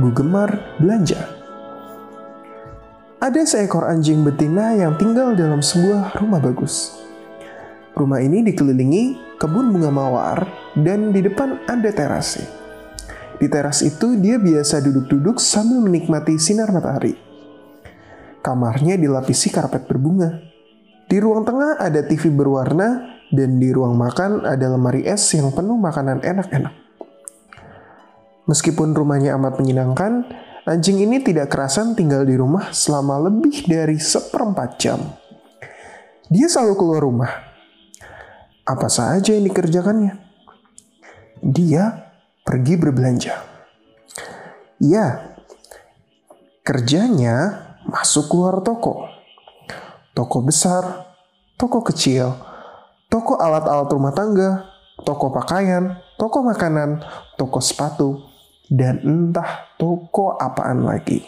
Bu Gemar belanja. Ada seekor anjing betina yang tinggal dalam sebuah rumah bagus. Rumah ini dikelilingi kebun bunga mawar dan di depan ada terasnya. Di teras itu dia biasa duduk-duduk sambil menikmati sinar matahari. Kamarnya dilapisi karpet berbunga. Di ruang tengah ada TV berwarna dan di ruang makan ada lemari es yang penuh makanan enak-enak. Meskipun rumahnya amat menyenangkan, anjing ini tidak kerasan tinggal di rumah selama lebih dari seperempat jam. Dia selalu keluar rumah. Apa saja yang dikerjakannya? Dia pergi berbelanja. Ya, kerjanya masuk keluar toko. Toko besar, toko kecil, toko alat-alat rumah tangga, toko pakaian, toko makanan, toko sepatu, dan entah toko apaan lagi.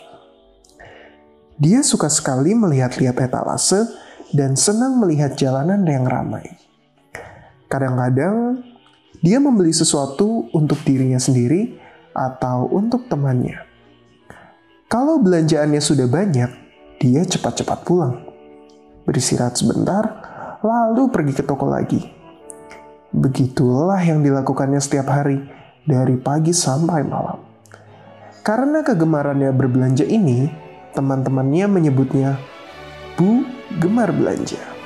Dia suka sekali melihat-lihat etalase dan senang melihat jalanan yang ramai. Kadang-kadang dia membeli sesuatu untuk dirinya sendiri atau untuk temannya. Kalau belanjaannya sudah banyak, dia cepat-cepat pulang. Beristirahat sebentar, lalu pergi ke toko lagi. Begitulah yang dilakukannya setiap hari dari pagi sampai malam. Karena kegemarannya berbelanja ini, teman-temannya menyebutnya Bu Gemar Belanja.